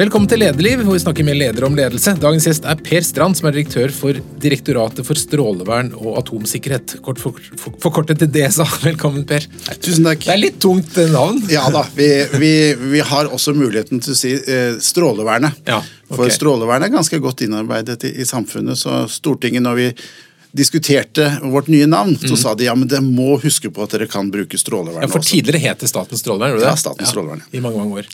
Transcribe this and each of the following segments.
Velkommen til Lederliv, hvor vi snakker med ledere om ledelse. Dagens gjest er Per Strand, som er direktør for Direktoratet for strålevern og atomsikkerhet. Kort for, for, Forkortet til DSA. Velkommen, Per. Tusen takk. Det er litt tungt eh, navn. Ja da. Vi, vi, vi har også muligheten til å si eh, strålevernet. Ja, okay. For strålevernet er ganske godt innarbeidet i, i samfunnet. Så Stortinget, når vi diskuterte vårt nye navn, så sa de ja, men dere må huske på at dere kan bruke strålevern. Mm. Ja, for. Tidligere het det Statens strålevern? det? Ja, Statens strålevern, I mange mange år.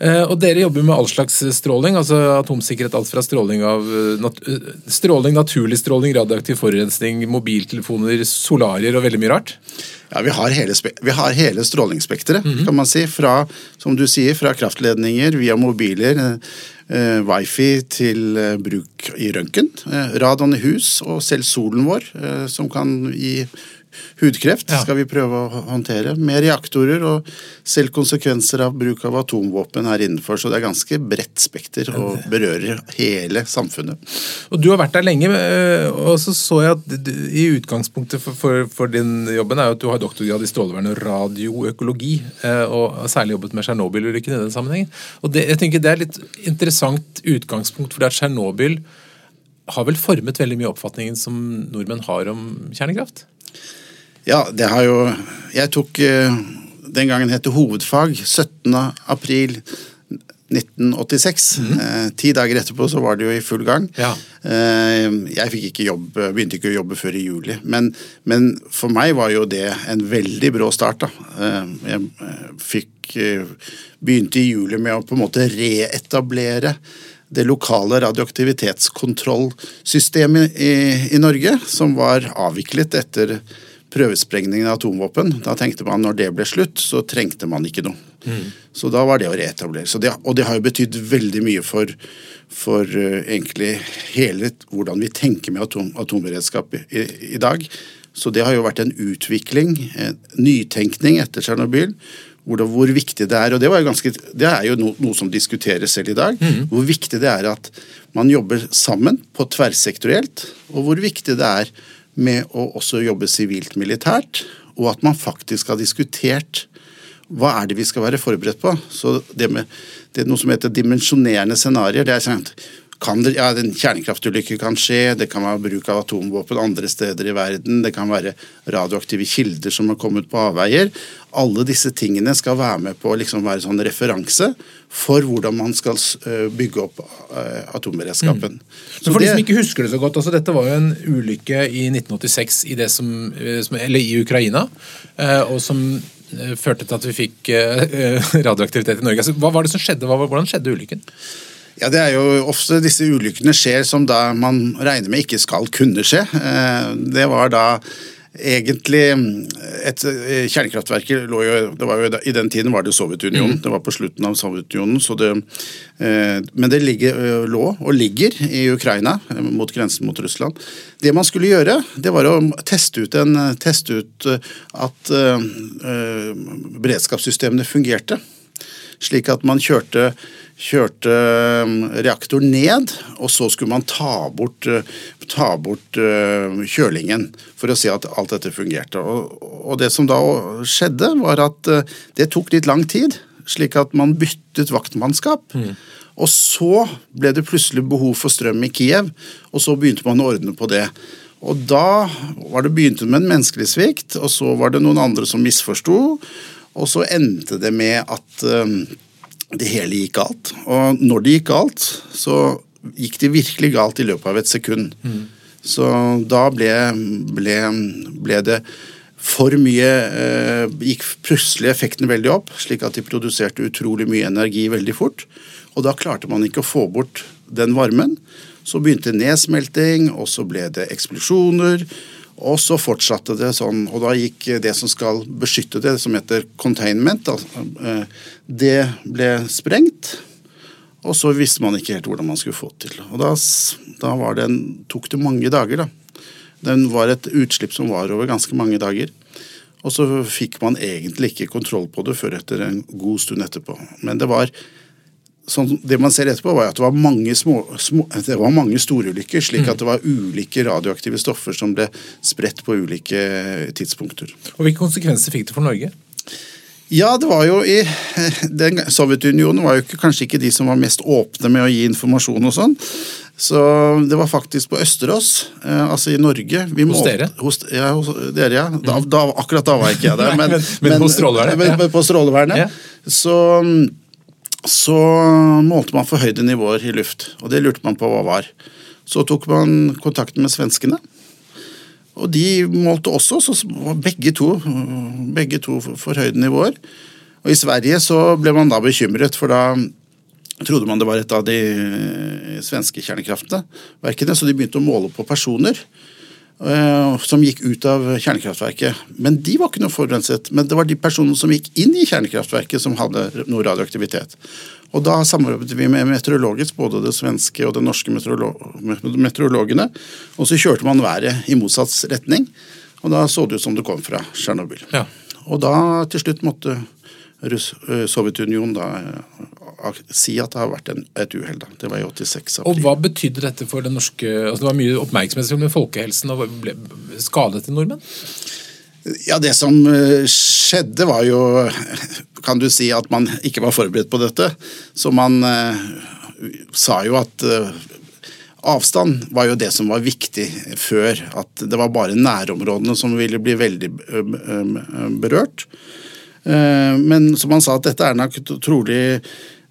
Eh, og Dere jobber med all slags stråling, altså atomsikkerhet. Alt fra stråling av eh, nat eh, stråling, naturlig stråling, radioaktiv forurensning, mobiltelefoner, solarier og veldig mye rart. Ja, vi har hele, vi har hele strålingsspekteret, Mhm. kan man si. Fra, som du sier, fra kraftledninger via mobiler, wifi til eh, bruk i røntgen. Eh, radon i hus, og selv solen vår, eh, som kan gi hudkreft, Ja. skal vi prøve å håndtere. Med reaktorer, og selv konsekvenser av bruk av atomvåpen her innenfor. Så det er ganske bredt spekter og berører hele samfunnet. Og Du har vært der lenge, eh, og så så jeg at i utgangspunktet for, for, for din jobben er jo at du har doktorgrad i strålevern og radioøkologi, eh, og har særlig jobbet med Tsjernobyl-ulykken i den sammenhengen. Og det, jeg tenker det er litt interessant utgangspunkt, for det at Tsjernobyl har vel formet veldig mye oppfatningen som nordmenn har om kjernekraft? Ja, det har jo Jeg tok eh, Den gangen het det hovedfag 17. april 1986. Eh, ti dager etterpå så var det jo i full gang. Ja. Eh, jeg fikk ikke jobb, begynte ikke å jobbe før i juli. Men, men for meg var jo det en veldig brå start. Eh, jeg eh, fikk begynte i juli med å på en måte reetablere det lokale radioaktivitetskontrollsystemet i, i Norge, som var avviklet etter prøvesprengningen av atomvåpen. Da tenkte man når det ble slutt, så trengte man ikke noe. Så da var det å reetablere. Det, og det har jo betydd veldig mye for, for uh, egentlig hele hvordan vi tenker med atom, atomberedskap i, i, i dag. Så det har jo vært en utvikling, en nytenkning etter Tsjernobyl. Hvor, hvor viktig det er, og det, ganske, det er jo no, noe som diskuteres selv i dag, hvor viktig det er at man jobber sammen på tverrsektorielt, og hvor viktig det er med å også jobbe sivilt-militært, og at man faktisk har diskutert hva er det vi skal være forberedt på. Så det, med, det er noe som heter dimensjonerende scenarioer. det er sånn kan det, ja, En kjernekraftulykke kan skje, det kan være bruk av atomvåpen andre steder i verden, det kan være radioaktive kilder som har kommet på avveier. Alle disse tingene skal være med på å liksom være sånn referanse for hvordan man skal bygge opp atomberedskapen. atomberedskapen. Men for de som ikke husker det så godt, altså Dette var jo en ulykke i 1986 i, det som, som, eller i Ukraina, og som førte til at vi fikk radioaktivitet i Norge. Altså, hva var det som skjedde? Hvordan skjedde ulykken? Ja, det er jo ofte disse ulykkene skjer som da man regner med ikke skal kunne skje. Eh, Det var da egentlig et kjernekraftverk, Kjernekraftverket lå jo, det var jo I den tiden var det Sovjetunionen. Det var på slutten av Sovjetunionen. Så det, eh, men det ligger, eh, lå og ligger i Ukraina, eh, mot grensen mot Russland. Det man skulle gjøre, det var å teste ut, en, teste ut eh, at eh, eh, beredskapssystemene fungerte. Slik at man kjørte, kjørte reaktoren ned, og så skulle man ta bort, uh, ta bort uh, kjølingen for å se at alt dette fungerte. Og, og det som da skjedde, var at uh, det tok litt lang tid, slik at man byttet vaktmannskap. Og så ble det plutselig behov for strøm i Kiev, og så begynte man å ordne på det. Og da var det begynte med en menneskelig svikt, og så var det noen andre som misforsto. Og så endte det med at um, det hele gikk galt. Og når det gikk galt, så gikk det virkelig galt i løpet av et sekund. Så da ble, ble, ble det for mye eh, Gikk plutselig effekten veldig opp, slik at de produserte utrolig mye energi veldig fort. Og da klarte man ikke å få bort den varmen. Så begynte nedsmelting, og så ble det eksplosjoner. Og så fortsatte det sånn, og da gikk det som skal beskytte det, som heter containment, eh, det ble sprengt. Og så visste man ikke helt hvordan man skulle få det til. Og da, da det en, tok det mange dager, da. Den var et utslipp som var over ganske mange dager. Og så fikk man egentlig ikke kontroll på det før etter en god stund etterpå. Men det var sånn, det man ser etterpå, var at det var mange, små, små, det var mange storulykker, slik at det var ulike radioaktive stoffer som ble spredt på ulike tidspunkter. Og Hvilke konsekvenser fikk det for Norge? Ja, det var jo i den, Sovjetunionen var jo ikke, kanskje ikke de som var mest åpne med å gi informasjon og sånn. Så det var faktisk på Østerås, eh, altså i Norge. Vi Hos målte- dere? Hos, ja, hos dere, ja. Da, da, akkurat da var ikke jeg der. Men, men- men men- På Strålevernet. Ja. Så, så målte man forhøyde nivåer i luft, og det lurte man på hva var. Så tok man kontakten med svenskene. Og de målte også, så var begge to, begge to forhøyde nivåer. Og i Sverige så ble man da bekymret, for da trodde man det var et av de eh, svenske kjernekraftverkene, så de begynte å måle på personer som gikk ut av kjernekraftverket. Men de var ikke noe forurenset. Men det var de personene som gikk inn i kjernekraftverket som hadde noe radioaktivitet. Og da samarbeidet vi med meteorologisk, både det svenske og det norske meteorolo meteorologene. Og så kjørte man været i motsatt retning, og da så det ut som det kom fra Tsjernobyl. Ja. Og da til slutt måtte eh, Sovjetunionen da eh, si at det har vært en, et uhell. da. Det var i 86 Og hva betydde dette for det norske altså Det var mye oppmerksomhet om folkehelsen, og ble skadet til nordmenn? Ja, Det som eh, skjedde, var jo Kan du si at man ikke var forberedt på dette. Så man eh, sa jo at eh, avstand var jo det som var viktig før. At det var bare nærområdene som ville bli veldig berørt. Men som han sa, at dette er nok trolig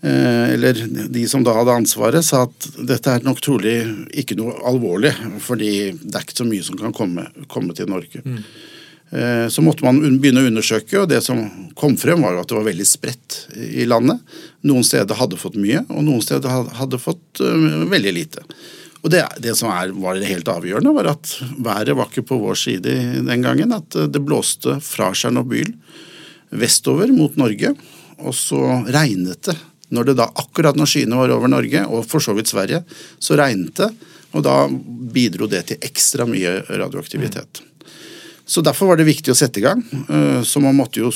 Eller de som da hadde ansvaret, sa at dette er nok trolig ikke noe alvorlig. Fordi det er ikke så mye som kan komme, komme til Norge. Mm. Så måtte man begynne å undersøke, og det som kom frem var at det var veldig spredt i landet. Noen steder hadde fått mye, og noen steder hadde fått eh, veldig lite. Og det, det som er, var det helt avgjørende, var at været var ikke på vår side den gangen. At eh, det blåste fra Tsjernobyl vestover mot Norge, og så regnet det. Når det da, akkurat når skyene var over Norge, og for så vidt Sverige, så regnet det. Og da bidro det til ekstra mye radioaktivitet. Så Derfor var det viktig å sette i gang. Eh, Så man måtte jo,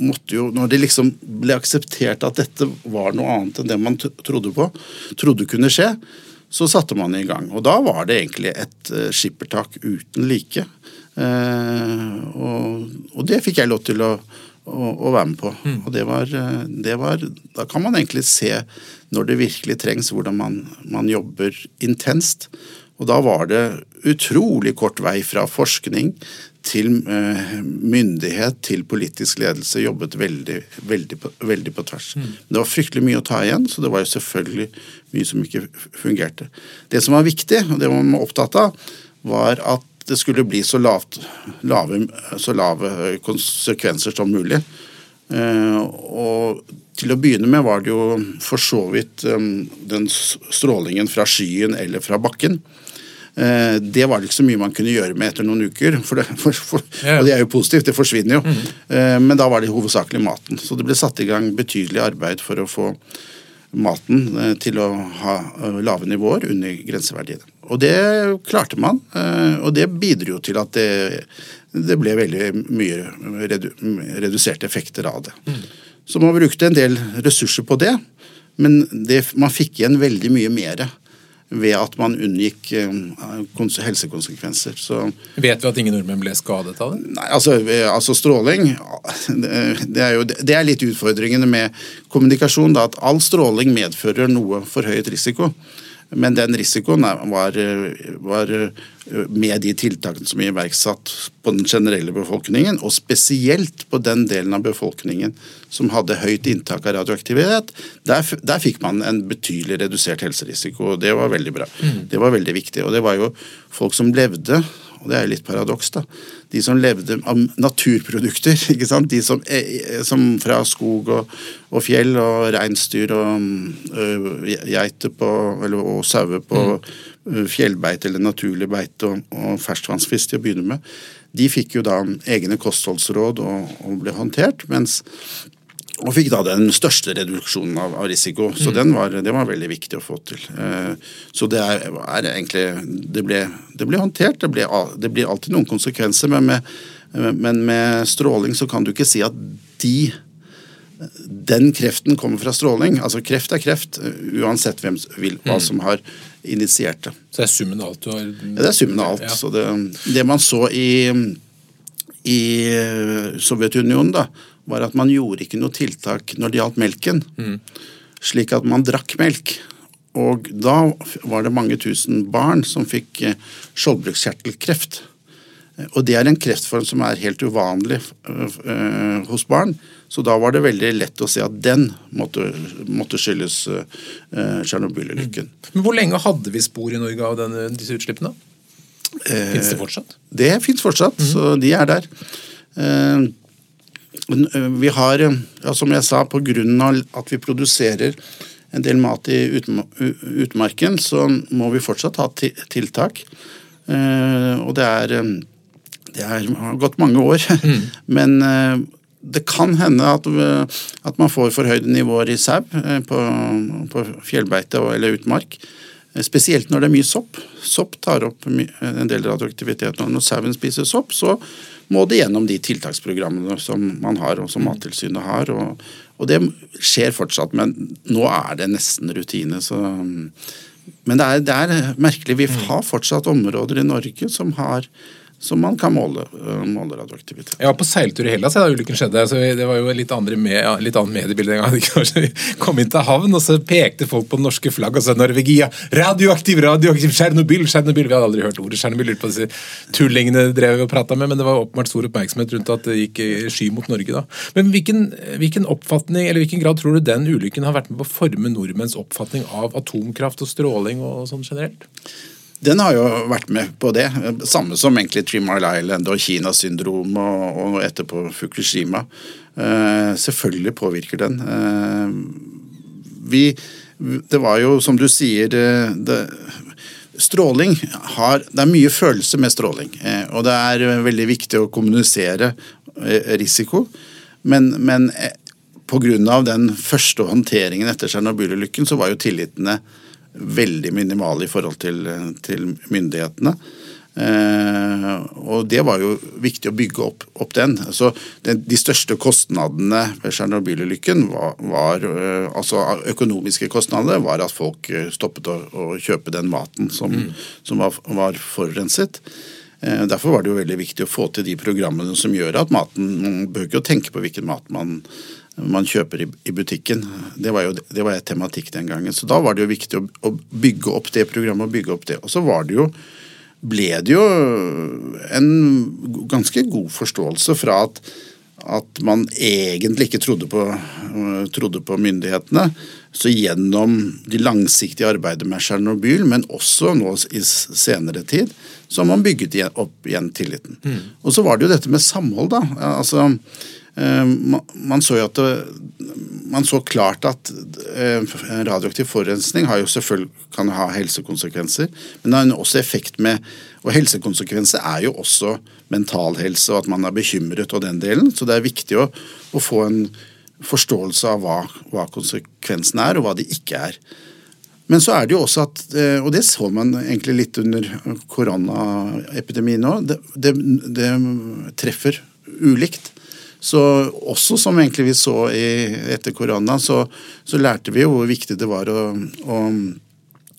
måtte jo Når det liksom ble akseptert at dette var noe annet enn det man trodde på, trodde kunne skje, så satte man i gang. Og da var det egentlig et eh, skippertak uten like. Eh, Og, og det fikk jeg lov til å, å, å være med på. Og det var, det var Da kan man egentlig se, når det virkelig trengs, hvordan man, man jobber intenst. Og da var det utrolig kort vei fra forskning til eh, myndighet til politisk ledelse. Jobbet veldig, veldig, på, veldig på tvers. Det var fryktelig mye å ta igjen, så det var jo selvfølgelig mye som ikke fungerte. Det som var viktig, og det man var opptatt av, var at det skulle bli så, lavt, lave, så lave konsekvenser som mulig. Eh, og til å begynne med var det jo for så vidt eh, den strålingen fra skyen eller fra bakken. Eh, Det var det ikke så mye man kunne gjøre med etter noen uker. For det, for, for. Og det er jo positivt, det forsvinner jo. Eh, Men da var det hovedsakelig maten. Så det ble satt i gang betydelig arbeid for å få maten til å ha lave nivåer under grenseverdiene. Og det klarte man, eh, og det bidro jo til at det, det ble veldig mye redu, reduserte effekter av det. Så man brukte en del ressurser på det, men det, man fikk igjen veldig mye mer ved at man unngikk eh, helsekonsekvenser. Så Vet vi at ingen nordmenn ble skadet av det? Nei, altså, eh, altså stråling det er, jo, det er litt utfordringene med kommunikasjon. Da, at all stråling medfører noe forhøyet risiko. Men den risikoen var, var eh, med de tiltakene som er iverksatt på den generelle befolkningen, og spesielt på den delen av befolkningen som hadde høyt inntak av radioaktivitet. Der, der fikk man en betydelig redusert helserisiko, og det var veldig bra. Det var veldig viktig. Og det var jo folk som levde og det er litt paradoks, da. De som levde av naturprodukter, ikke sant? De som, eh, som fra skog og, og fjell og reinsdyr og øh, geiter på, eller, og sauer på mm. fjellbeite eller naturlig beite og, og ferskvannsfisk til å begynne med, de fikk jo da egne kostholdsråd og, og ble håndtert. mens og fikk da den største reduksjonen av, av risiko. Så den var, det var veldig viktig å få til. Eh, så det er, er egentlig Det ble, det ble håndtert. Det, ble, det blir alltid noen konsekvenser, men med, men med stråling så kan du ikke si at de den kreften kommer fra stråling. Altså Kreft er kreft, uansett hvem vil, hva som har initiert det. Så det er summen av alt du har Ja, det er summen av alt. Ja. Så det, det man så i, i Sovjetunionen, da, var at man gjorde ikke noe tiltak når det gjaldt melken. Slik at man drakk melk. Og da var det mange tusen barn som fikk skjoldbrukskjertelkreft. skjoldbruskkjertelkreft. Eh, Og det er en kreftform som er helt uvanlig eh, hos barn. Så da var det veldig lett å se at den måtte, måtte skyldes eh, Tsjernobyl-ulykken. Men hvor lenge hadde vi spor i Norge av denne, disse utslippene? Fins det fortsatt? Det fins fortsatt, så de er der. Eh, eh, vi har, ja, som jeg sa, pga. at vi produserer en del mat i utmarken, så må vi fortsatt ha tiltak. Og det er Det er, har gått mange år. Men eh, det kan hende at, at man får forhøyde nivåer i sau på, på fjellbeite eller utmark. Spesielt når det er mye sopp. Sopp tar opp en del radioaktivitet. Når sauen spiser sopp, så må det gjennom de tiltaksprogrammene som man har, og som Mattilsynet har. Og, og det skjer fortsatt, men nå er det nesten rutine. Så, men det er, det er merkelig. Vi har fortsatt områder i Norge som har som man kan måle, øh, måle radioaktivitet. Var på seiltur i Hellas da ulykken skjedde. så Det var jo litt, litt annet mediebilde en gang. Vi kom inn til havn, og så pekte folk på norske flagget og sa Norvegia. Radioaktiv, radioaktiv, Tsjernobyl, Tsjernobyl. Vi hadde aldri hørt ordet Tsjernobyl. Lurte på disse tullingene drev og prata med, men det var åpenbart stor oppmerksomhet rundt at det gikk sky mot Norge da. Men hvilken, hvilken oppfatning, eller hvilken grad tror du den ulykken har vært med på å forme nordmenns oppfatning av atomkraft og stråling og sånn generelt? Den har jo vært med på det. Samme som egentlig Three Island og Kina-syndrom og, og etterpå Fukushima. Uh, selvfølgelig påvirker den. Uh, vi, det var jo, som du sier eh, det, Stråling har Det er mye følelse med stråling. uh, og det er eh, veldig viktig å kommunisere eh, risiko. Men, men eh, pga. den første håndteringen etter Tsjernobyl-ulykken, så var jo tillitene veldig minimale i forhold til, til myndighetene. Eh, og det var jo viktig å bygge opp, opp den. Så den, De største kostnadene ved Tsjernobyl-ulykken var, var eh, altså økonomiske kostnader var at folk eh, stoppet å, å kjøpe den maten som, som var, var forurenset. Eh, Derfor var det jo veldig viktig å få til de programmene som gjør at maten Man bør ikke tenke på hvilken mat man, man kjøper i, i butikken. Det var jo det var et tematikk den gangen. Så da var det jo viktig å, å bygge opp det programmet og bygge opp det. Og så var det jo ble det jo en ganske god forståelse fra at, at man egentlig ikke trodde på, trodde på myndighetene. Så gjennom de langsiktige arbeidet med Tsjernobyl, men også nå i senere tid, så har man bygget opp igjen tilliten. Og så var det jo dette med samhold, da. Altså, man, man så jo at det, man så klart at eh, radioaktiv forurensning har jo selvfølgelig kan ha helsekonsekvenser, men det har også effekt med Og helsekonsekvenser er jo også mental helse, og at man er bekymret og den delen. Så det er viktig å, å få en forståelse av hva, hva konsekvensene er, og hva de ikke er. Men så er det jo også at, eh, og det så man egentlig litt under koronaepidemien òg, det, det, det treffer ulikt. Så også som egentlig vi så i, etter korona, så, så, lærte vi jo hvor viktig det var å, å,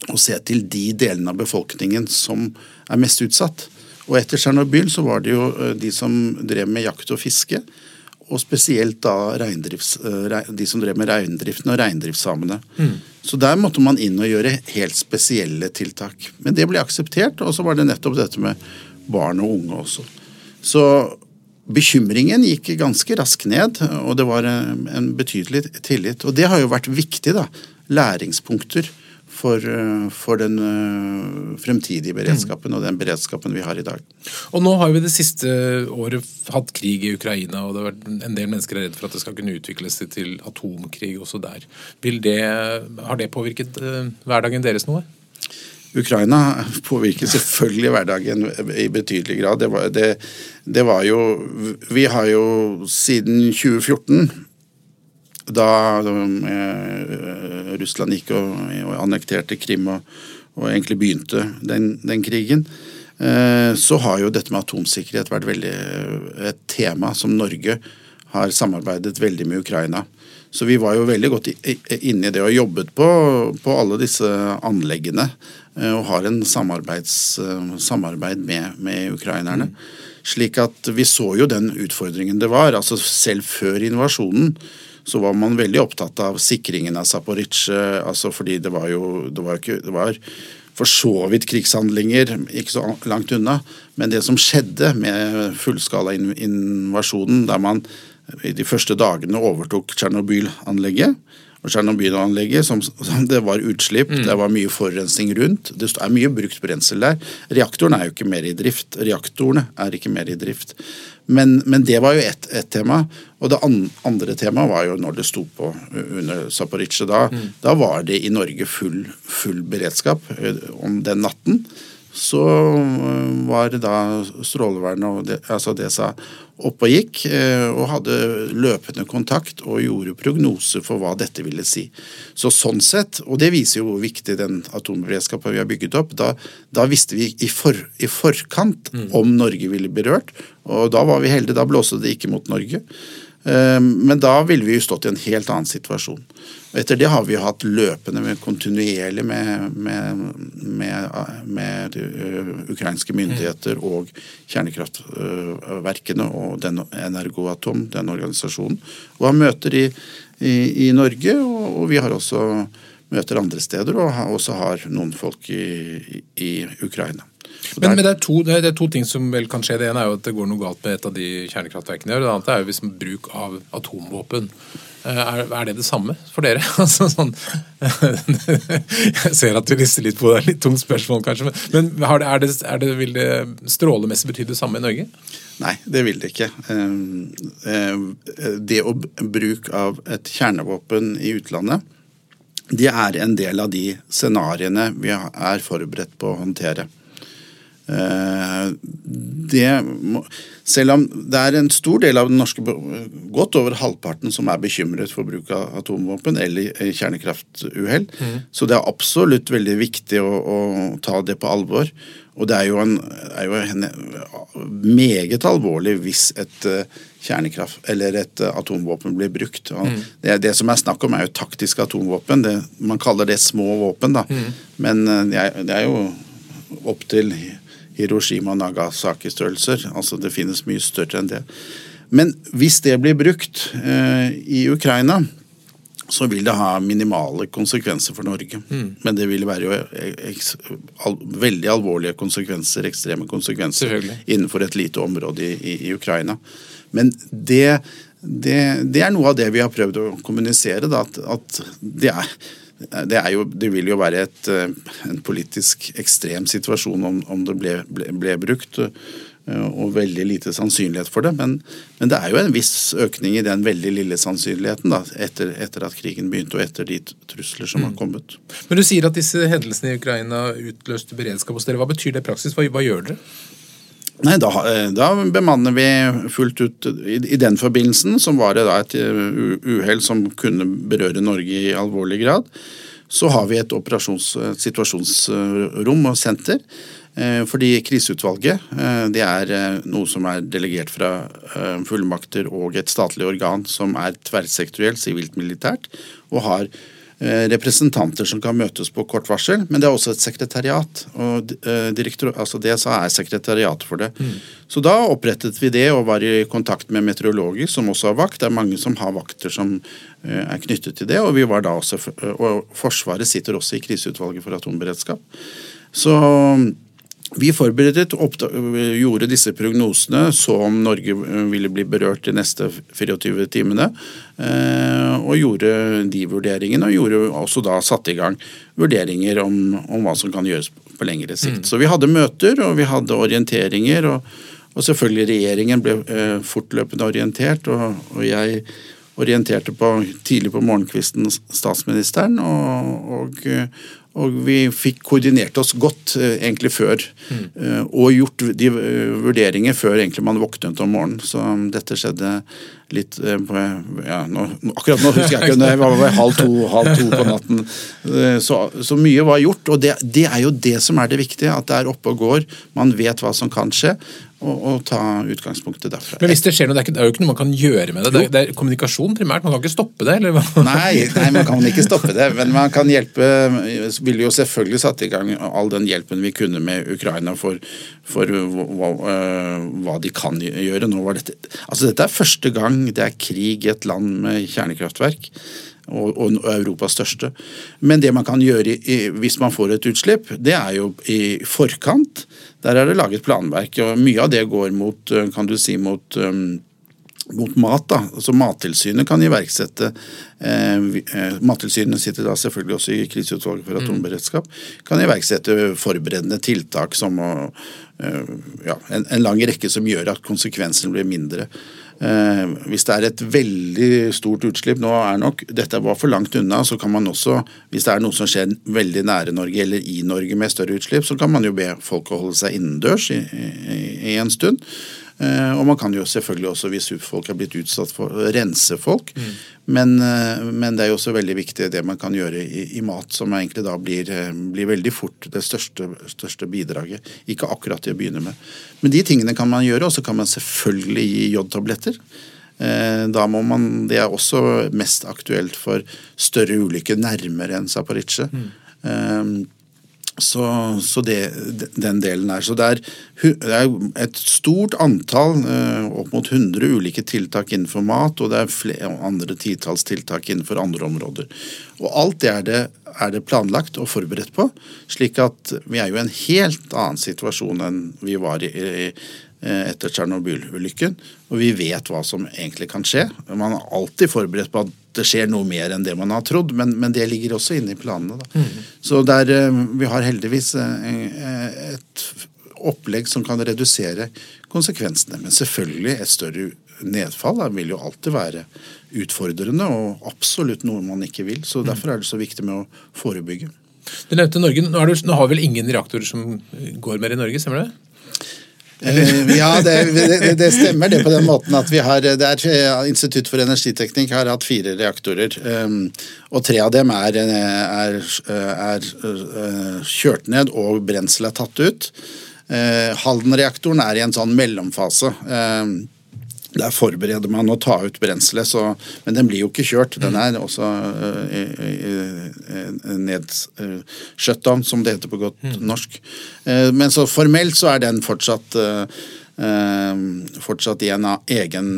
å, se til de delene av befolkningen som er mest utsatt. Og etter Tsjernobyl så var det jo de som drev med jakt og fiske, og spesielt da de som drev med reindriften og reindriftssamene. Mm. Så der måtte man inn og gjøre helt spesielle tiltak. Men det ble akseptert, og så var det nettopp dette med barn og unge også. Så bekymringen gikk ganske raskt ned, og det var en betydelig tillit. Og det har jo vært viktig, da. Læringspunkter for, for den fremtidige beredskapen og den beredskapen vi har i dag. Og nå har vi det siste året hatt krig i Ukraina, og det har vært en del mennesker er redd for at det skal kunne utvikles til atomkrig også der. Det, har det påvirket hverdagen deres noe? Ukraina påvirker selvfølgelig hverdagen i betydelig grad. Det var, det, det var, jo Vi har jo siden 2014, da eh, Russland gikk og, og annekterte Krim og, og, egentlig begynte den, den krigen, eh, så har jo dette med atomsikkerhet vært veldig et tema som Norge har samarbeidet veldig med Ukraina. Så vi var jo veldig godt inne i det og jobbet på, på alle disse anleggene. Og har en samarbeid med, med ukrainerne. Slik at vi så jo den utfordringen det var. altså Selv før invasjonen så var man veldig opptatt av sikringen av Zaporizjzja, altså fordi det var jo det var, ikke, det var for så vidt krigshandlinger ikke så langt unna. Men det som skjedde med fullskala invasjonen, der man i de første dagene overtok Tsjernobyl-anlegget, og Tsjernobyl-anlegget, som, som, det var utslipp, mm. det var mye forurensning rundt. Det er mye brukt brensel der. Reaktoren er jo ikke mer i drift. Reaktorene er ikke mer i drift. Men, men det var jo ett et tema. Og det andre temaet var jo når det sto på under Zaporizjzja. Da, mm. da var det i Norge full, full beredskap eh, om den natten så eh, var det da Strålevernet og det, altså DSA oppe og gikk, eh, og hadde løpende kontakt og gjorde prognoser for hva dette ville si. Så sånn sett, og det viser jo hvor viktig den atomberedskapen vi har bygget opp, da, da visste vi i, for, i forkant mm. om Norge ville berørt, og da var vi heldige, da blåste det ikke mot Norge. Eh, men da ville vi jo stått i en helt annen situasjon. Og etter det har vi hatt løpende, med, kontinuerlig med, med, med, med ukrainske myndigheter og kjernekraftverkene og den Energoatom, den organisasjonen. Og har møter i, i, i Norge, og, og, vi har også møter andre steder, og også har noen folk i, i Ukraina. Men, men det, er to, det, er to, ting som vel kan skje. Det ene er jo at det går noe galt med et av de kjernekraftverkene. Og Det andre er jo hvis bruk av atomvåpen. Eh, er, er, det det samme for dere? altså, sånn, jeg ser at du rister litt på det, litt tungt spørsmål kanskje. Men, men er det, er det, vil det strålemessig bety det samme i Norge? Nei, det vil det ikke. Eh, eh, det å bruke av et kjernevåpen i utlandet, det er en del av de scenarioene vi er forberedt på å håndtere. Eh, det selv om det er en stor del av den norske godt over halvparten som er bekymret for bruk av atomvåpen eller kjernekraftuhell, mm. så det er absolutt veldig viktig å, å, ta det på alvor. Og det er jo, en, er jo en, meget alvorlig hvis et eh, kjernekraft eller et eh, atomvåpen blir brukt. Mm. Det, det, som er snakk om, er jo taktiske atomvåpen. Det, man kaller det små våpen, da. Mm. Men det er, det er jo opptil Hiroshima og Nagasaki-størrelser. Altså det finnes mye større enn det. Men hvis det blir brukt eh, i Ukraina, så vil det ha minimale konsekvenser for Norge. Mm. Men det vil være jo al veldig alvorlige konsekvenser, ekstreme konsekvenser, innenfor et lite område i, i, i Ukraina. Men det, det, det, er noe av det vi har prøvd å kommunisere, da, at, at det er det, jo, det, vil jo være et, eh, en politisk ekstrem situasjon om, om det ble, ble, ble, brukt. Eh, og veldig lite sannsynlighet for det. Men, men, det er jo en viss økning i den veldig lille sannsynligheten da, etter, etter at krigen begynte og etter de trusler som mm. har kommet. Men Du sier at disse hendelsene i Ukraina utløste beredskap hos dere. Hva betyr det i praksis? Hva, hva gjør dere? Nei, da, eh, da, bemanner vi fullt ut i, i den forbindelsen, som var det da et eh, uhell som kunne berøre Norge i alvorlig grad. Så har vi et situasjonsrom og senter. Eh, fordi kriseutvalget det er noe som er delegert fra fullmakter og et statlig organ som er tverrsektorielt, sivilt-militært, og har representanter som kan møtes på kort varsel, men det er også et sekretariat. og direktor, altså Det er sekretariat for det. Mm. Så da opprettet vi det og var i kontakt med meteorologer som også har vakt. Det er mange som har vakter som eh, er knyttet til det. Og vi var da også, og Forsvaret sitter også i kriseutvalget for atomberedskap. Så vi forberedet og gjorde disse prognosene, så om Norge ville bli berørt de neste 24 timene. Eh, og gjorde de vurderingene, og gjorde også da satte i gang vurderinger om, om hva som kan gjøres på lengre sikt. Mm. Så vi hadde møter, og vi hadde orienteringer. og, og selvfølgelig regjeringen ble eh, fortløpende orientert, og, og jeg orienterte på, tidlig på morgenkvisten statsministeren. og, og og vi fikk koordinert oss godt eh, egentlig før. Mm. Og gjort de eh, vurderinger før egentlig man våknet om morgenen. Så um, dette skjedde litt ja, nå, Akkurat nå husker jeg ikke, det var halv to, halv to på natten. Så, så mye var gjort. Og det, det, er jo det som er det viktige. At det er oppe og går. Man vet hva som kan skje. Og, og ta utgangspunktet derfra. Men hvis det skjer noe, det er, ikke, det er jo ikke noe man kan gjøre med det. Det er, det er kommunikasjon primært, man kan ikke stoppe det? eller? Nei, nei, man kan ikke stoppe det. Men man kan hjelpe Ville jo selvfølgelig satt i gang all den hjelpen vi kunne med Ukraina for, for hva, hva, de kan gjøre. Nå var dette, altså dette er første gang det er krig i et land med kjernekraftverk og, og, Europas største. Men det man kan gjøre i, hvis man får et utslipp, det er jo i forkant. Der er det laget planverk, og mye av det går mot, eh, kan du si, mot um, mot mat. da, altså Mattilsynet kan iverksette eh, eh, Mattilsynet sitter da selvfølgelig også i kriseutvalget for mm. atomberedskap. Kan iverksette forberedende tiltak som å, eh, ja, en, en, lang rekke som gjør at konsekvensene blir mindre. Eh, hvis det er et veldig stort utslipp nå er nok, Dette var for langt unna, så kan man også, hvis det er noe som skjer veldig nære Norge eller i Norge med større utslipp, så kan man jo be folk å holde seg innendørs i, i, i en stund. Eh, og man kan jo selvfølgelig også, hvis folk er blitt utsatt for rense folk. Mm. Men, eh, men, det er jo også veldig viktig det man kan gjøre i, i mat, som egentlig da blir, eh, blir veldig fort det største, største, bidraget. Ikke akkurat til å begynne med. Men de tingene kan man gjøre, og så kan man selvfølgelig gi jodtabletter. Da må man, Det er også mest aktuelt for større ulykker nærmere enn Zaporizjzja. Mm. Så, så det, den delen er. Så det er, det er, et stort antall, eh, opp mot 100 ulike tiltak innenfor mat, og det er flere andre titalls tiltak innenfor andre områder. Og alt det er det, er det planlagt og forberedt på, slik at vi er jo i en helt annen situasjon enn vi var i, i etter Tsjernobyl-ulykken. Og vi vet hva som egentlig kan skje. Man er alltid forberedt på at det skjer noe mer enn det man har trodd, men, men det ligger også inne i planene. Mm. Så der, eh, vi har heldigvis eh, et opplegg som kan redusere konsekvensene. Men selvfølgelig, et større nedfall vil jo alltid være utfordrende, og absolutt noe man ikke vil. Så mm. derfor er det så viktig med å forebygge. Du nevnte Norge. Nå, du, nå har vel ingen reaktorer som går mer i Norge, stemmer det? Uh, ja, det, det, det, stemmer det på den måten at vi har det er, Institutt for energiteknikk har hatt fire reaktorer. Um, og tre av dem er, er, er uh, kjørt ned og brenselet tatt ut. Halden-reaktoren er i en sånn mellomfase. Der forbereder man å ta ut brenselet, men den blir jo ikke kjørt. Den er også uh, ned shutdown, som det heter på godt mm. norsk. Uh, men så formelt så er den fortsatt uh, fortsatt i en egen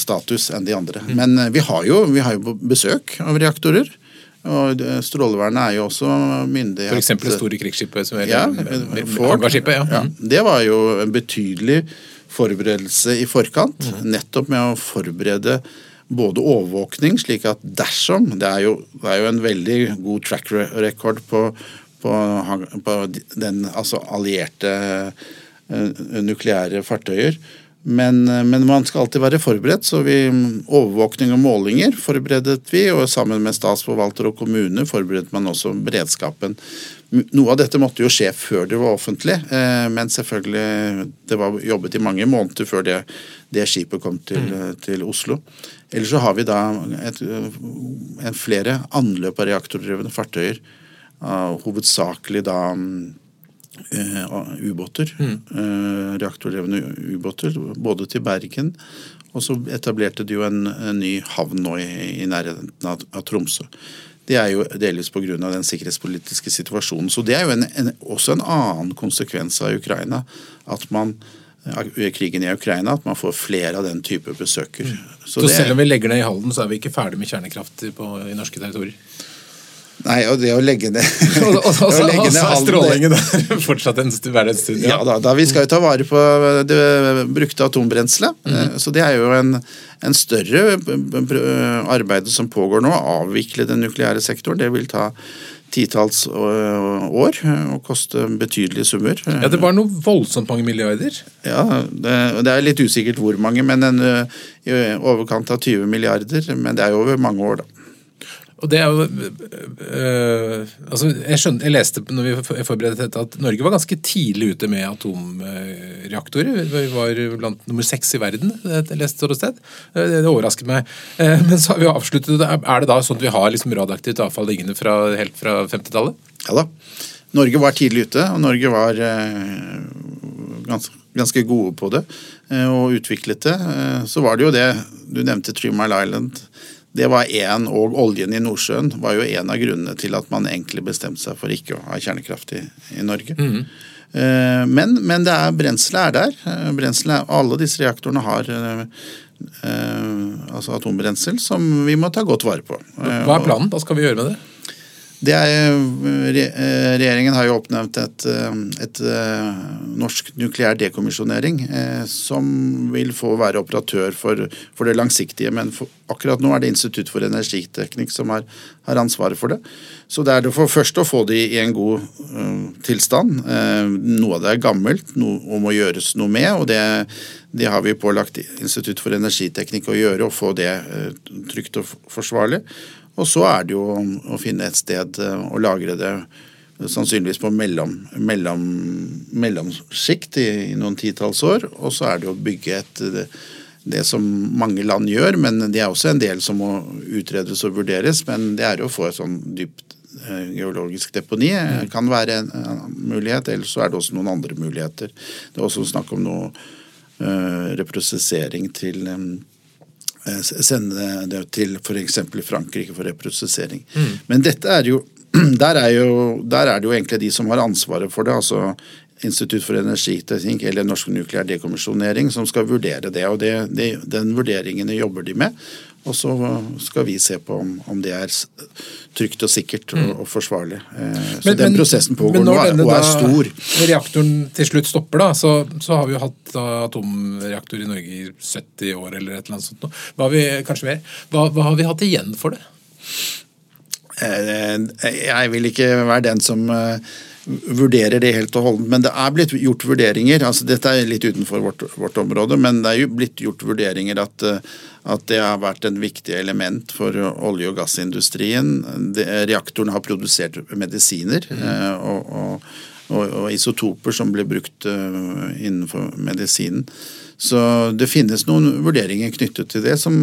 status enn de andre. Mm. Men vi har, jo, vi har jo besøk av reaktorer. Og Strålevernet er jo også myndighet F.eks. det store krigsskipet som er ja, Hangarskipet? Ja. ja. Det var jo en betydelig forberedelse i forkant. Mm. Nettopp med å forberede både overvåkning, slik at dersom Det er jo, det er jo en veldig god track record på, på, på den altså allierte uh, nukleære fartøyer. Men, eh, men, man skal alltid være forberedt, så vi, overvåkning og målinger forberedet vi. Og sammen med statsforvalter og kommune forberedte man også beredskapen noe av dette måtte jo skje før det var offentlig, eh, men selvfølgelig det var jobbet i mange måneder før det, det skipet kom til, mm. til, Oslo. Ellers så har vi da et, en flere anløp av reaktordrevne fartøyer. hovedsakelig da uh, ubåter. Mm. Uh, reaktordrevne ubåter. Både til Bergen, og så etablerte de jo en, en ny havn nå i, i nærheten av, av Tromsø det er jo delvis pga. den sikkerhetspolitiske situasjonen. Så det er jo en, en, også en annen konsekvens av Ukraina. At man krigen i Ukraina, at man får flere av den type besøker. Så, så selv om vi legger ned i Halden, så er vi ikke ferdig med kjernekraft på, i norske territorier? Nei, og det å legge ned Og, og, og, og så er strålingen der fortsatt en stund. Ja, da, da, vi skal jo ta vare på det brukte atombrenselet. Mm. Så det er jo en, en større arbeid som pågår nå. Avvikle den nukleære sektoren. Det vil ta titalls år og koste betydelige summer. Ja, Det var noe voldsomt mange milliarder? Ja, det, det er litt usikkert hvor mange, men en, i overkant av 20 milliarder. Men det er jo over mange år, da. Og det er jo øh, altså jeg, skjønte, jeg leste når vi forberedte dette at Norge var ganske tidlig ute med atomreaktorer. Vi var blant nummer seks i verden, jeg leste et sted. Det, det overrasket meg. Men så har vi avsluttet det. Er det da sånn at vi har liksom radioaktivt avfall liggende fra, helt fra 50-tallet? Ja da. Norge var tidlig ute, og Norge var ganske ganske gode på det og utviklet det. Så var det jo det du nevnte Three Mile Island. Det var en, Og oljen i Nordsjøen var jo en av grunnene til at man egentlig bestemte seg for ikke å ha kjernekraft i, i Norge. Mm. Men, men, det brenselet er der. Brenselet, alle disse reaktorene har altså atombrensel som vi må ta godt vare på. Hva er planen? Hva skal vi gjøre med det? Det er, eh, regjeringen har jo oppnevnt et, eh, et, eh, norsk nukleær dekommisjonering som vil få være operatør for, for det langsiktige. Men for, akkurat nå er det Institutt for energiteknikk som har, har, ansvaret for det. Så det er det for først å få det i en god uh, tilstand. Uh, noe av det er gammelt noe, og må gjøres noe med. og det, det har vi pålagt Institutt for energiteknikk å gjøre, og få det trygt og forsvarlig. Og så er det jo å finne et sted eh, å lagre det sannsynligvis på mellom, mellom, i, i, noen titalls år. Og så er det å bygge et det, det, som mange land gjør, men det er også en del som må utredes og vurderes. Men det er å få et sånn dypt eh, geologisk deponi mm. kan være en, en mulighet. Ellers så er det også noen andre muligheter. Det er også snakk om noe øh, reprosessering til Eh, sende det til f.eks. Frankrike for reprosessering. Mm. Men dette er jo der, er jo der er det jo egentlig de som har ansvaret for det. altså Institutt for energiteknikk eller Norsk nukleær dekommisjonering som skal vurdere det. og det, det, Den vurderingen jobber de med. Og så skal vi se på om, om det er trygt og sikkert og, mm. og forsvarlig. Eh, så men, den prosessen pågår nå og er stor. Når reaktoren til slutt stopper, da, så, så har vi jo hatt da, atomreaktor i Norge i 70 år eller et eller annet sånt. Hva har vi, kanskje mer. Hva, hva har vi hatt igjen for det? Eh, jeg vil ikke være den som eh, vurderer det helt og holdent. Men det er blitt gjort vurderinger. altså Dette er litt utenfor vårt, vårt område, men det er jo blitt gjort vurderinger at, eh, at det har vært en viktig element for olje- og gassindustrien. Det, reaktoren har produsert medisiner mm. og, og, og, og, isotoper som blir brukt innenfor medisinen. Så det finnes noen vurderinger knyttet til det som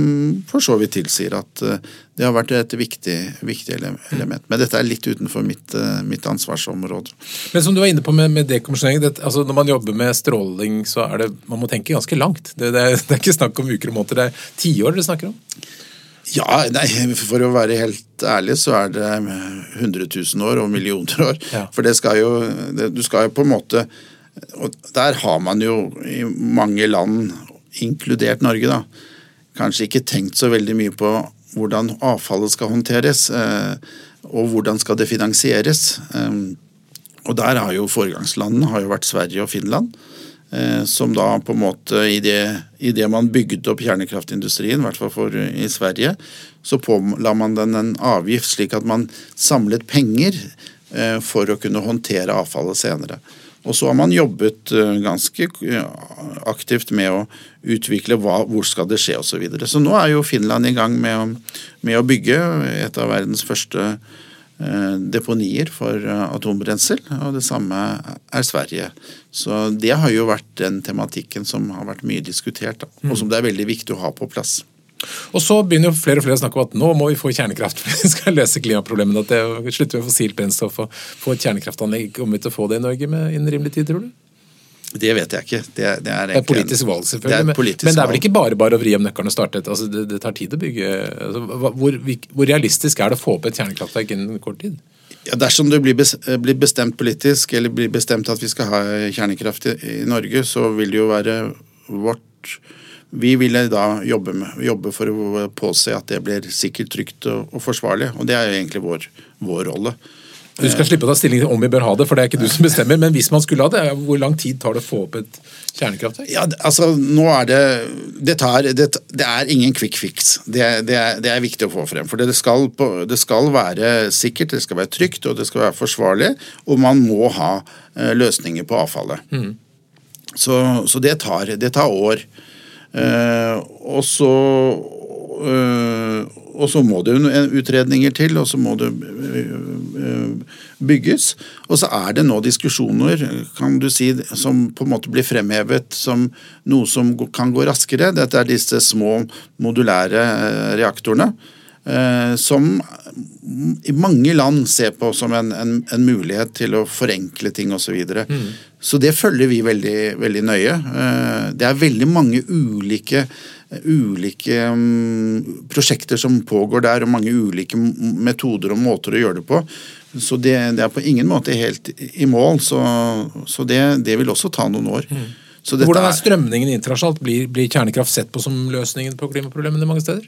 for så vidt tilsier at eh, det har vært et viktig, viktig element. Men dette er litt utenfor mitt, eh, mitt ansvarsområde. Men som du var inne på med, med dekommisjonering, altså når man jobber med stråling, så er det man må tenke ganske langt. Det, det, er, det er, ikke snakk om uker og måneder, det er tiår dere snakker om? Ja, nei, For å være helt ærlig så er det 100 000 år og millioner år. Ja. For det skal jo, det, du skal jo på en måte og der har man jo i mange land, inkludert Norge, da, kanskje ikke tenkt så veldig mye på hvordan avfallet skal håndteres, eh, og hvordan skal det finansieres. Eh, og der har jo foregangslandene har jo vært Sverige og Finland. Eh, som da på en måte i det, i det man bygde opp kjernekraftindustrien, i hvert fall for, i Sverige, så påla man den en avgift slik at man samlet penger for å kunne håndtere avfallet senere. Og så har man jobbet eh, ganske aktivt med å utvikle hva, hvor skal det skje osv. Så, videre. så nå er jo Finland i gang med å, med å bygge et av verdens første eh, deponier for eh, atombrensel, og det samme er Sverige. Så det har jo vært den tematikken som har vært mye diskutert, og som det er veldig viktig å ha på plass. Og så begynner jo flere og flere å snakke om at nå må vi få kjernekraft for vi skal løse klimaproblemene. At det Slutte med fossilt brennstoff og få et kjernekraftanlegg. Kommer vi til å få det i Norge med innen rimelig tid, tror du? Det vet jeg ikke. Det er, det er, det er politisk valg, selvfølgelig. Det politisk men, det er vel ikke bare bare å vri om nøkkelen og starte et altså, det, det, tar tid å bygge altså, hvor, hvor, realistisk er det å få opp et kjernekraftverk innen kort tid? Ja, dersom det blir bestemt politisk, eller blir bestemt at vi skal ha kjernekraft i, Norge, så vil det jo være vårt vi ville da jobbe, med, jobbe, for å påse at det blir sikkert, trygt og, og forsvarlig. Og det er jo egentlig vår, vår rolle. Du skal slippe å ta stilling til om vi bør ha det, for det er ikke du som bestemmer. Men hvis man skulle ha det, hvor lang tid tar det å få opp et kjernekraftverk? Ja, altså, nå er det det, tar, det, det er ingen quick fix. Det, det, er, det, er, viktig å få frem. For det skal, det skal, være sikkert, det skal være trygt og det skal være forsvarlig. Og man må ha uh, løsninger på avfallet. Mm. Så, så det, tar, det tar år. Eh, og så eh, og så må det jo utredninger til, og så må det eh, bygges. Og så er det nå diskusjoner kan du si, som på en måte blir fremhevet som noe som kan gå raskere. Dette er disse små modulære reaktorene. Som i mange land ser på som en, en, en mulighet til å forenkle ting osv. Mm. Så det følger vi veldig, veldig nøye. Eh, det er veldig mange ulike, ulike mm, prosjekter som pågår der, og mange ulike metoder og måter å gjøre det på. Så det, det er på ingen måte helt i mål. Så, så det, det, vil også ta noen år. Mm. Hvordan er strømningen internasjonalt? Blir, blir kjernekraft sett på som løsningen på klimaproblemene mange steder?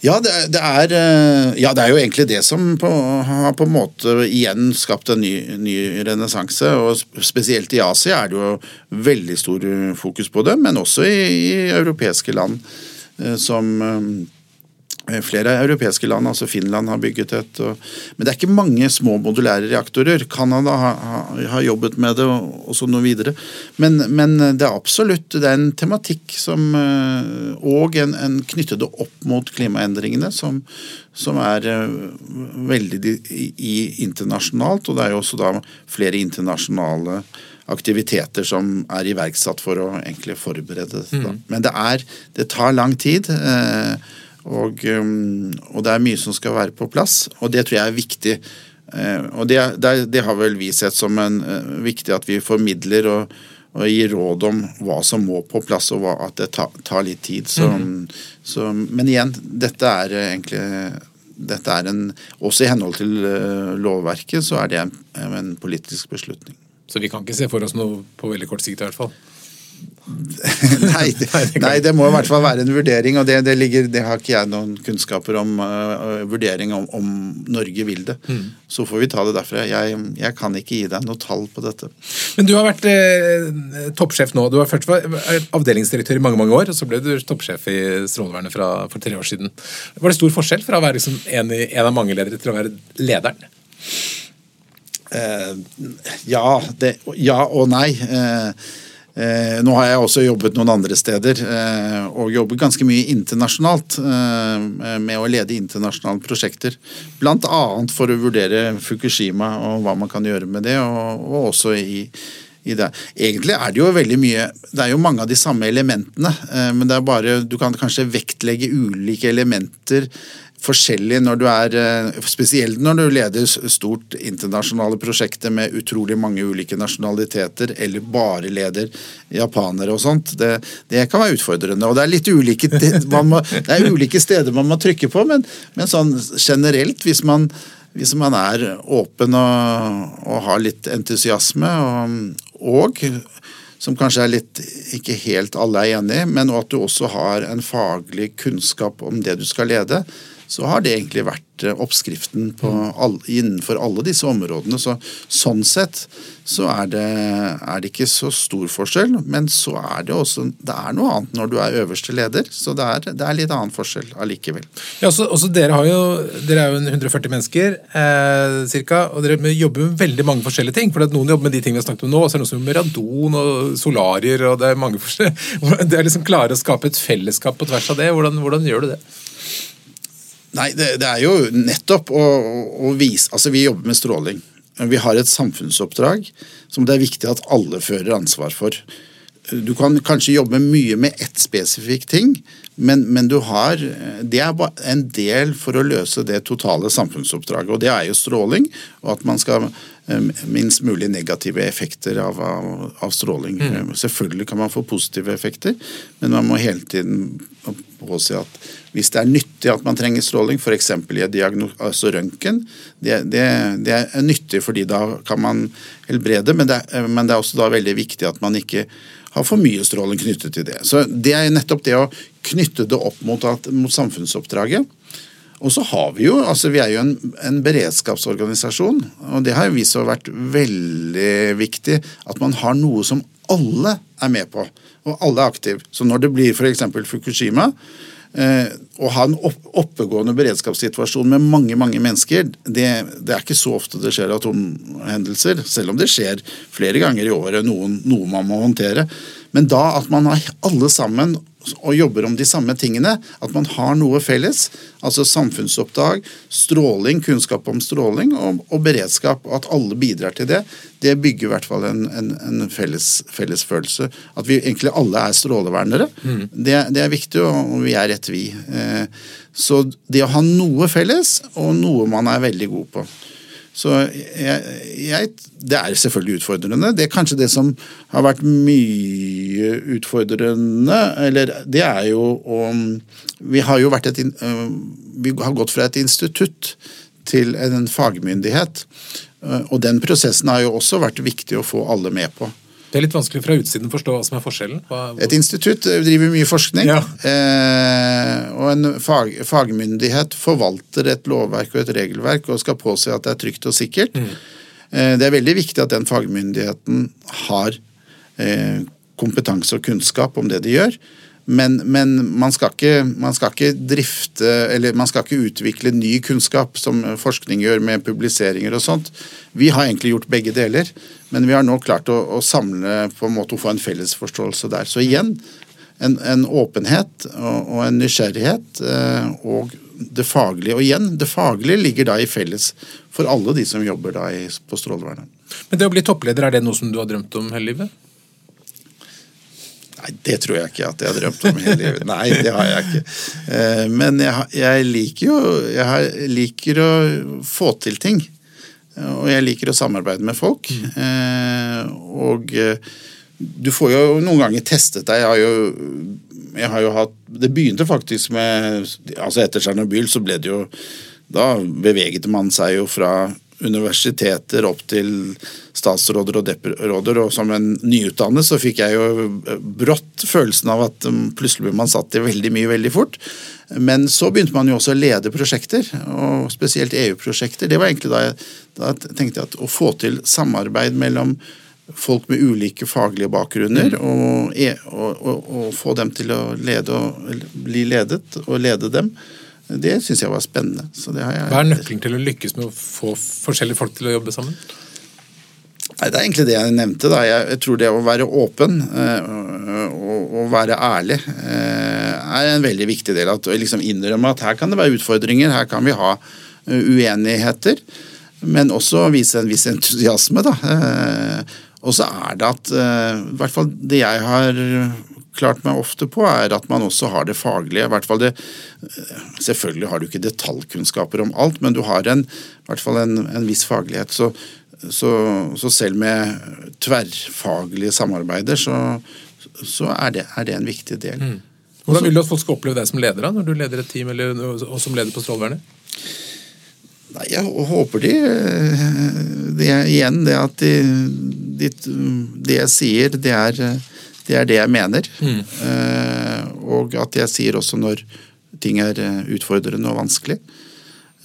Ja det, det er, eh, ja, det er jo egentlig det som på, har på en måte igjen skapt en ny, ny renessanse. Og spesielt i Asia er det jo veldig stor fokus på det, men også i, i europeiske land eh, som eh, Eh, flere europeiske land, altså Finland har bygget et. Og, men det er ikke mange små modulære reaktorer. Canada har, har, jobbet med det, og, og så noe videre. Men, men, det er absolutt det er en tematikk som eh, Og en, en knyttet opp mot klimaendringene som, som er eh, veldig i, i internasjonalt. Og det er jo også da flere internasjonale aktiviteter som er iverksatt for å egentlig forberede det. Mm. Men det, er, det tar lang tid. Eh, og, um, og, det er mye som skal være på plass, og det tror jeg er viktig. Eh, og det, det, det har vel vi sett som en, uh, viktig at vi formidler og, og, gir råd om hva som må på plass, og hva, at det tar, tar litt tid. Så, mm. så, men igjen, dette er egentlig dette er en, Også i henhold til lovverket så er det en, en politisk beslutning. Så vi kan ikke se for oss noe på veldig kort sikt i hvert fall? nei, det, nei, det må i hvert fall være en vurdering, og det, det, ligger, det har ikke jeg noen kunnskaper om. Uh, vurdering om, om, Norge vil det. Mm. Så får vi ta det derfra. Jeg, jeg, kan ikke gi deg noe tall på dette. Men du har vært eh, toppsjef nå. Du har først vært avdelingsdirektør i mange mange år, og så ble du toppsjef i Strålevernet for tre år siden. Var det stor forskjell fra å være liksom en, en, av mange ledere til å være lederen? Eh, ja, det, ja og nei. Uh, Eh, nå har jeg også jobbet noen andre steder, eh, og jobbet ganske mye internasjonalt eh, med å lede internasjonale prosjekter. Bl.a. for å vurdere Fukushima og hva man kan gjøre med det, og, og også i, i det. Egentlig er det jo veldig mye Det er jo mange av de samme elementene, eh, men det er bare Du kan kanskje vektlegge ulike elementer forskjellig når du er eh, Spesielt når du leder stort internasjonale prosjekter med utrolig mange ulike nasjonaliteter, eller bare leder japanere og sånt. Det, det kan være utfordrende. Og det er litt ulike, må, det er ulike steder man må trykke på, men, men sånn generelt, hvis man, hvis man er åpen og, og har litt entusiasme og, og som kanskje er litt ikke helt alle er enig i, men at du også har en faglig kunnskap om det du skal lede, så har det egentlig vært eh, oppskriften all, innenfor alle disse områdene. Så, sånn sett så er det, er det, ikke så stor forskjell, men så er det også det er noe annet når du er øverste leder. Så det er, det er litt annen forskjell allikevel. Ja, også, også dere, jo, dere er jo 140 mennesker eh, cirka, og dere jobber med veldig mange forskjellige ting. for Noen jobber med de tingene vi har snakket om nå, og så er det noe som med radon og solarier. og Det er mange forskjellige. Det er liksom klare å skape et fellesskap på tvers av det. Hvordan, hvordan gjør du det? Nei, det, det, er jo nettopp å, å, vise Altså, vi jobber med stråling. Vi har et samfunnsoppdrag som det er viktig at alle fører ansvar for. Du kan kanskje jobbe mye med ett spesifikk ting, men, men, du har Det er en del for å løse det totale samfunnsoppdraget. Og det er jo stråling, og at man skal minst mulig negative effekter av, av, av stråling. Mm. Selvfølgelig kan man få positive effekter, men man må hele tiden påse at hvis det er nyttig at man trenger stråling, f.eks. i altså røntgen, det, det, det, er nyttig fordi da kan man helbrede, men det, men det er også da veldig viktig at man ikke har for mye stråling knyttet til det. Så Det er nettopp det å knytte det opp mot, at, mot samfunnsoppdraget. Og så har vi jo, altså vi er jo en, en beredskapsorganisasjon, og det har vist seg å vært veldig viktig at man har noe som alle er med på, og alle er aktive. Så når det blir f.eks. Fukushima, Eh, å ha en oppegående beredskapssituasjon med mange mange mennesker, det, det, er ikke så ofte det skjer atomhendelser. Selv om det skjer flere ganger i året, noe man må håndtere. Men da at man har alle sammen og jobber om de samme tingene. At man har noe felles. Altså samfunnsoppdrag, stråling, kunnskap om stråling og, og beredskap. Og at alle bidrar til det. Det bygger i hvert fall en, en, en felles, felles, følelse. At vi egentlig alle er strålevernere. Mm. Det, det, er viktig, og vi er et vi. Eh, så det å ha noe felles, og noe man er veldig god på. Så jeg, jeg, det er selvfølgelig utfordrende. Det er kanskje det som har vært mye utfordrende, eller det er jo om Vi har jo vært et Vi har gått fra et institutt til en fagmyndighet. Og den prosessen har jo også vært viktig å få alle med på. Det er litt vanskelig fra utsiden å forstå hva som er forskjellen. Hva, Et institutt driver mye forskning, ja. eh, og en fag, fagmyndighet forvalter et lovverk og et regelverk og skal påse at det er trygt og sikkert. Mm. Eh, det er veldig viktig at den fagmyndigheten har eh, kompetanse og kunnskap om det de gjør. Men, men man, skal ikke, man, skal ikke, drifte eller man skal ikke utvikle ny kunnskap, som forskning gjør med publiseringer og sånt. Vi har egentlig gjort begge deler, men vi har nå klart å, å samle på en måte å få en felles forståelse der. Så igjen, en, en åpenhet og, og, en nysgjerrighet eh, og det faglige. Og igjen, det faglige ligger da i felles for alle de som jobber da i, på Strålevernet. Men det å bli toppleder, er det noe som du har drømt om hele livet? Nei, det tror jeg ikke at jeg har drømt om hele livet. Nei, det har jeg ikke. Eh, men jeg, jeg, liker jo Jeg liker å få til ting. Og jeg liker å samarbeide med folk. Mm. Og eh, du får jo noen ganger testet deg. Jeg har jo, jeg har jo hatt Det begynte faktisk med altså Etter Tsjernobyl så ble det jo Da beveget man seg jo fra universiteter opp til statsråder og depperåder, Og som en nyutdannet så fikk jeg jo brått følelsen av at um, plutselig ble man satt i veldig mye veldig fort. Men så begynte man jo også å lede prosjekter, og spesielt EU-prosjekter. Det var egentlig da jeg da tenkte at å få til samarbeid mellom folk med ulike faglige bakgrunner, mm. og, e, og, og, og, få dem til å lede og bli ledet, og lede dem, det syns jeg var spennende. Jeg, Hva er nøkkelen til å lykkes med å få forskjellige folk til å jobbe sammen? Nei, Det er egentlig det jeg nevnte. da. Jeg, tror det å være åpen øh, og, og, være ærlig øh, er en veldig viktig del. At, liksom innrømme at her kan det være utfordringer, her kan vi ha uh, uenigheter. Men også vise en viss entusiasme. da. Og så er det at i hvert fall det jeg har klart meg ofte på, er at man også har det faglige. I hvert fall det, selvfølgelig har du ikke detaljkunnskaper om alt, men du har en, i hvert fall en, en viss faglighet. Så, så, så, selv med tverrfaglige samarbeider, så, så er, det, er, det, en viktig del. Mm. Hvordan vil du at folk skal oppleve deg som leder, da, når du leder et team eller, og som leder på Strålevernet? Nei, Jeg håper de det er Igjen det at de, de, det jeg sier, det er det er det jeg mener. Mm. Uh, og at jeg sier også når ting er eh, utfordrende og vanskelig.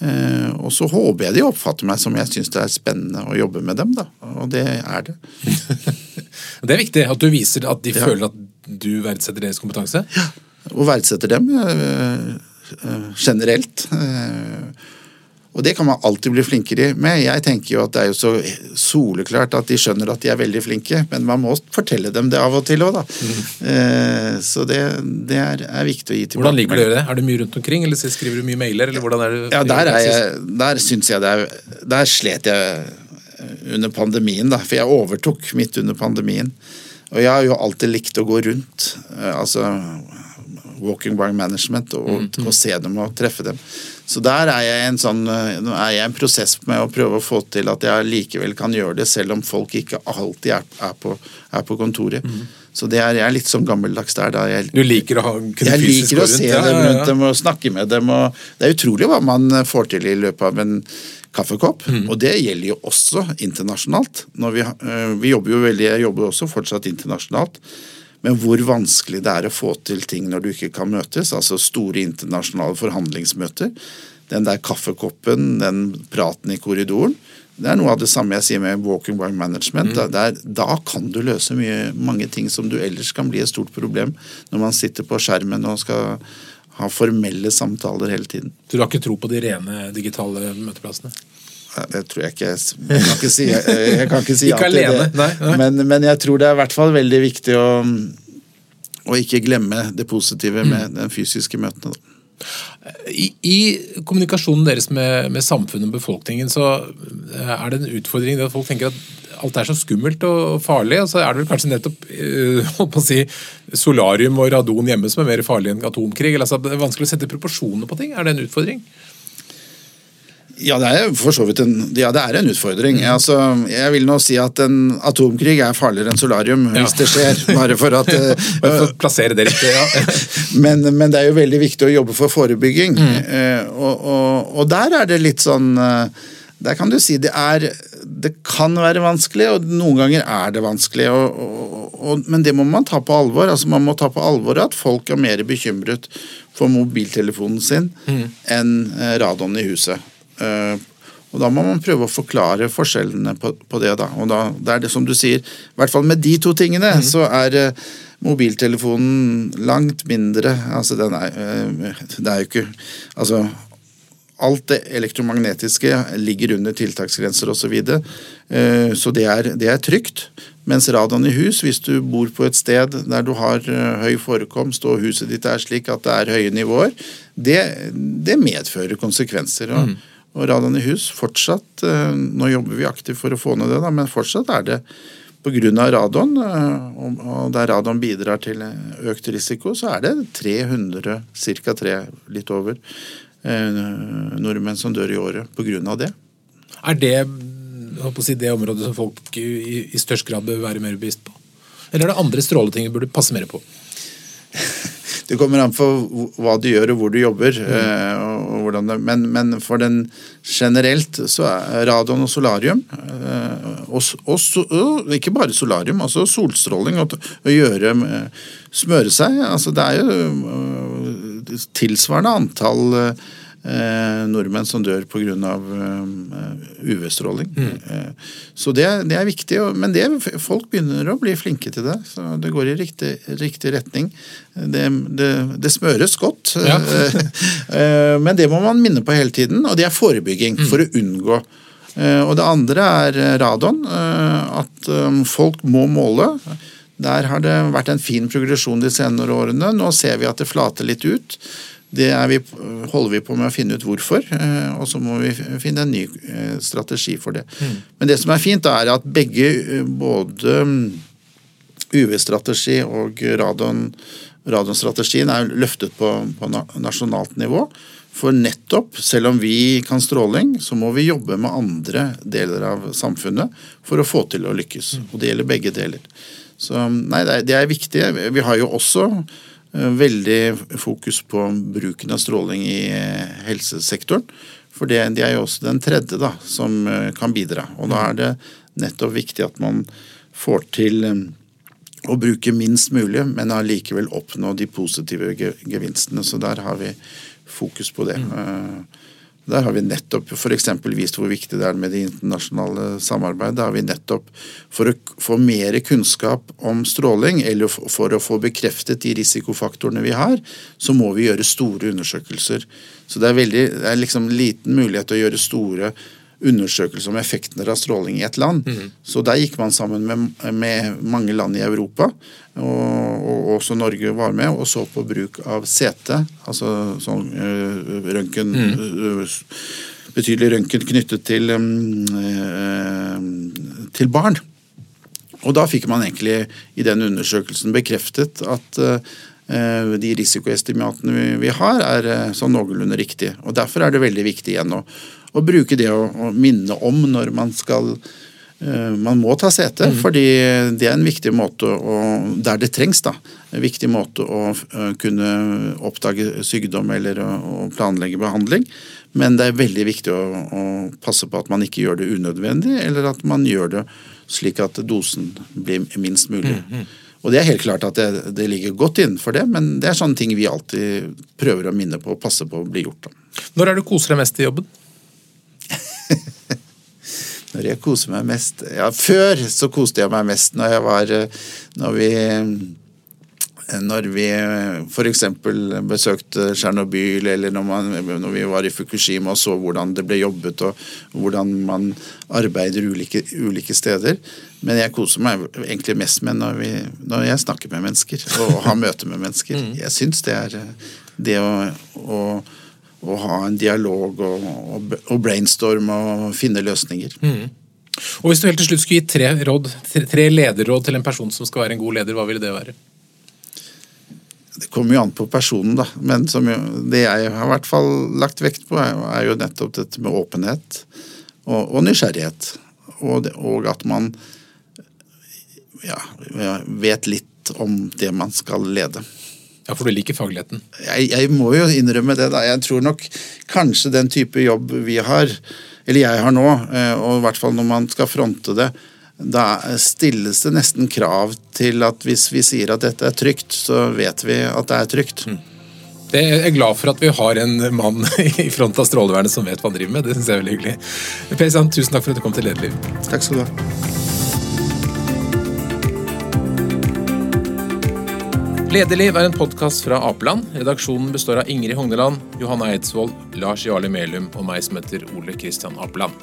Uh, og så håper jeg de oppfatter meg som jeg syns det er spennende å jobbe med dem, da. Og det er det. det er viktig at du viser at de ja. føler at du verdsetter deres kompetanse? Ja, og verdsetter dem generelt. Og det kan man alltid bli flinkere med. Jeg tenker jo at det er jo så soleklart at de skjønner at de er veldig flinke, men man må fortelle dem det av og til òg, da. Mm. Så det, det er, er, viktig å gi tilbake. Hvordan liker du det? Er du mye rundt omkring, eller skriver du mye mailer, eller hvordan er det? Ja, der, er jeg, der syns jeg det er Der slet jeg under pandemien, da. For jeg overtok midt under pandemien. Og jeg har jo alltid likt å gå rundt. Eh, altså walking by management, og, mm, mm. og se dem og treffe dem. Så der er jeg en sånn, nå er jeg en prosess med å prøve å få til at jeg likevel kan gjøre det, selv om folk ikke alltid er, er, på, er på, kontoret. Mm. Så det er, jeg er litt sånn gammeldags der. Da. Jeg, du liker å ha Jeg liker å se rundt. dem rundt dem og snakke med dem. Og det er utrolig hva man får til i løpet av en kaffekopp. Mm. Og det gjelder jo også internasjonalt. Vi, øh, vi, jobber jo veldig, jeg jobber også fortsatt internasjonalt. Men hvor vanskelig det er å få til ting når du ikke kan møtes, altså store internasjonale forhandlingsmøter. Den der kaffekoppen, den praten i korridoren. Det er noe av det samme jeg sier med walking by management. Mm. Der, da kan du løse mye, mange ting som du ellers kan bli et stort problem når man sitter på skjermen og skal ha formelle samtaler hele tiden. Så du har ikke tro på de rene digitale møteplassene? Det tror jeg ikke Jeg kan ikke si, jeg kan ikke si ja til det. Nei, nei. Men, men, jeg tror det er i hvert fall veldig viktig å, å ikke glemme det positive med mm. den fysiske møtene. I, I, kommunikasjonen deres med, med, samfunnet og befolkningen så eh, er det en utfordring at folk tenker at alt er så skummelt og farlig. og så er det vel kanskje nettopp uh, si, solarium og radon hjemme som er mer farlig enn atomkrig. Eller, Altså, det er vanskelig å sette proporsjoner på ting. Er det en utfordring? Ja, det er for så vidt en, ja, det er en utfordring. Mm. Altså, jeg vil nå si at en atomkrig er farligere enn solarium ja. hvis det skjer. Bare for at uh, Plassere det riktig, ja. men, men, det er jo veldig viktig å jobbe for forebygging. Mm. Uh, og, og, og, der er det litt sånn uh, Der kan du si det er Det kan være vanskelig, og noen ganger er det vanskelig. Og, men det må man ta på alvor. Altså, man må ta på alvor at folk er mer bekymret for mobiltelefonen sin mm. enn radioen i huset. Eh, og Da må man prøve å forklare forskjellene på, på det. da. Og da, det er det som du sier, i hvert fall med de to tingene, mm. så er eh, mobiltelefonen langt mindre altså den er, eh, Det er jo ikke Altså alt det elektromagnetiske ligger under tiltaksgrenser osv. Så, videre. uh, så det er, det er trygt. Mens radioen i hus, hvis du bor på et sted der du har høy forekomst og huset ditt er slik at det er høye nivåer, det, det medfører konsekvenser. og mm og radon i hus fortsatt eh, Nå jobber vi aktivt for å få ned det, da, men fortsatt er det pga. radon, eh, og der radon bidrar til økt risiko, så er det 300, ca. 3, litt over, eh, nordmenn som dør i året pga. det. Er det si, det området som folk i, i størst grad bør være mer bevisst på? Eller er det andre stråleting vi burde passe mer på? Det kommer an på hva du gjør og hvor du jobber. Mm. Og det, men, men, for den generelt så er radon og solarium og, og, og, Ikke bare solarium, altså solstråling å gjøre eh, Smøre seg. altså Det er jo tilsvarende antall eh, nordmenn som dør pga. Eh, UV-stråling. Mm. Eh, så det, det, er viktig. Men det, folk begynner å bli flinke til det. Så det går i riktig, riktig retning. Det, det, det, smøres godt. Ja. eh, men det må man minne på hele tiden, og det er forebygging mm. for å unngå. Eh, og det andre er radon. Eh, at um, folk må måle. Der har det vært en fin progresjon de senere årene. Nå ser vi at det flater litt ut. Det vi, holder vi på med å finne ut hvorfor, eh, og så må vi finne en ny eh, strategi for det. Mm. Men det som er fint, er at begge, eh, både mm, UV-strategi og radon, radonstrategien, er løftet på, på nasjonalt nivå. For nettopp, selv om vi kan stråling, så må vi jobbe med andre deler av samfunnet for å få til å lykkes. Mm. Og det gjelder begge deler. Så nei, det er viktig. Vi har jo også veldig fokus på bruken av stråling i eh, helsesektoren. For det, de er jo også den tredje da, som eh, kan bidra. Og da er det nettopp viktig at man får til å bruke minst mulig, men allikevel oppnå de positive gevinstene. Så der har vi fokus på det. Mm. Der har vi nettopp f.eks. vist hvor viktig det er med det internasjonale samarbeidet. Der har vi nettopp For å få mer kunnskap om stråling, eller for å få bekreftet de risikofaktorene vi har, så må vi gjøre store undersøkelser. Så det er, veldig, det er liksom liten mulighet til å gjøre store undersøkelser om effektene av stråling i et land. Mm. Så der gikk man sammen med, med, mange land i Europa, og, og, også Norge var med, og så på bruk av CT, altså sånn øh, røntgen mm. øh, Betydelig røntgen knyttet til, øh, til barn. Og da fikk man egentlig i den undersøkelsen bekreftet at de risikoestimatene vi har, er sånn noenlunde riktige. Og Derfor er det veldig viktig igjen å og bruke det å, å minne om når man skal uh, man må ta sete, mm. fordi det er en viktig måte å, der det trengs, da, en viktig måte å uh, kunne oppdage sykdom eller å, å, planlegge behandling. Men det er veldig viktig å, å, passe på at man ikke gjør det unødvendig, eller at man gjør det slik at dosen blir minst mulig. Mm. Og det er helt klart at det, det, ligger godt innenfor det, men det er sånne ting vi alltid prøver å minne på og passe på å bli gjort. Da. Når er du koser deg mest i jobben? Når jeg koser meg mest Ja, før så koste jeg meg mest når jeg var Når vi når vi f.eks. besøkte Tsjernobyl, eller når, man, når, vi var i Fukushima og så hvordan det ble jobbet, og hvordan man arbeider ulike, ulike steder. Men jeg koser meg egentlig mest med når, vi, når jeg snakker med mennesker og har møte med mennesker. Mm. Jeg syns det er det å, å å ha en dialog og, og, og brainstorme og finne løsninger. Mm. Og Hvis du helt til slutt skulle gi tre, råd, tre lederråd til en person som skal være en god leder, hva ville det være? Det kommer jo an på personen, da. Men jo, det jeg har i hvert fall lagt vekt på, er, er jo nettopp dette med åpenhet og, og nysgjerrighet. Og, det, og, at man ja, vet litt om det man skal lede. Ja, For du liker fagligheten? Jeg, jeg, må jo innrømme det. da. Jeg tror nok kanskje den type jobb vi har, eller jeg har nå, eh, og i hvert fall når man skal fronte det, da stilles det nesten krav til at hvis vi sier at dette er trygt, så vet vi at det er trygt. Mm. Det er jeg glad for at vi har en mann i front av Strålevernet som vet hva han driver med. Det synes jeg er veldig hyggelig. Per Sand, tusen takk for at du kom til Lederliv. Takk skal du ha. Lederliv er en podkast fra Apeland. Redaksjonen består av Ingrid Hogneland, Johanna Eidsvoll, Lars Jarli Melum og meg som heter Ole Kristian Apeland.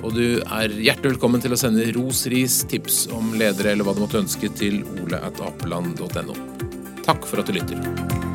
Og du er hjertelig velkommen til å sende ros, ris, tips om ledere eller hva du måtte ønske til oleatapeland.no. Takk for at du lytter.